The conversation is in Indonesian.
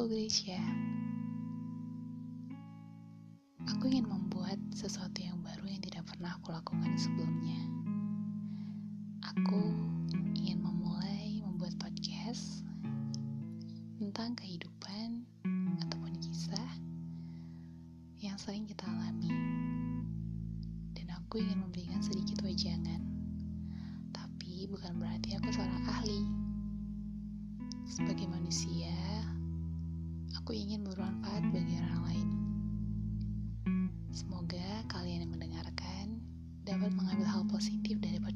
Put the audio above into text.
aku Gracia. Aku ingin membuat sesuatu yang baru yang tidak pernah aku lakukan sebelumnya. Aku ingin memulai membuat podcast tentang kehidupan ataupun kisah yang sering kita alami. Dan aku ingin memberikan sedikit wajangan. Tapi bukan berarti aku seorang. Sebagai manusia, aku ingin bermanfaat bagi orang lain. Semoga kalian yang mendengarkan dapat mengambil hal positif daripada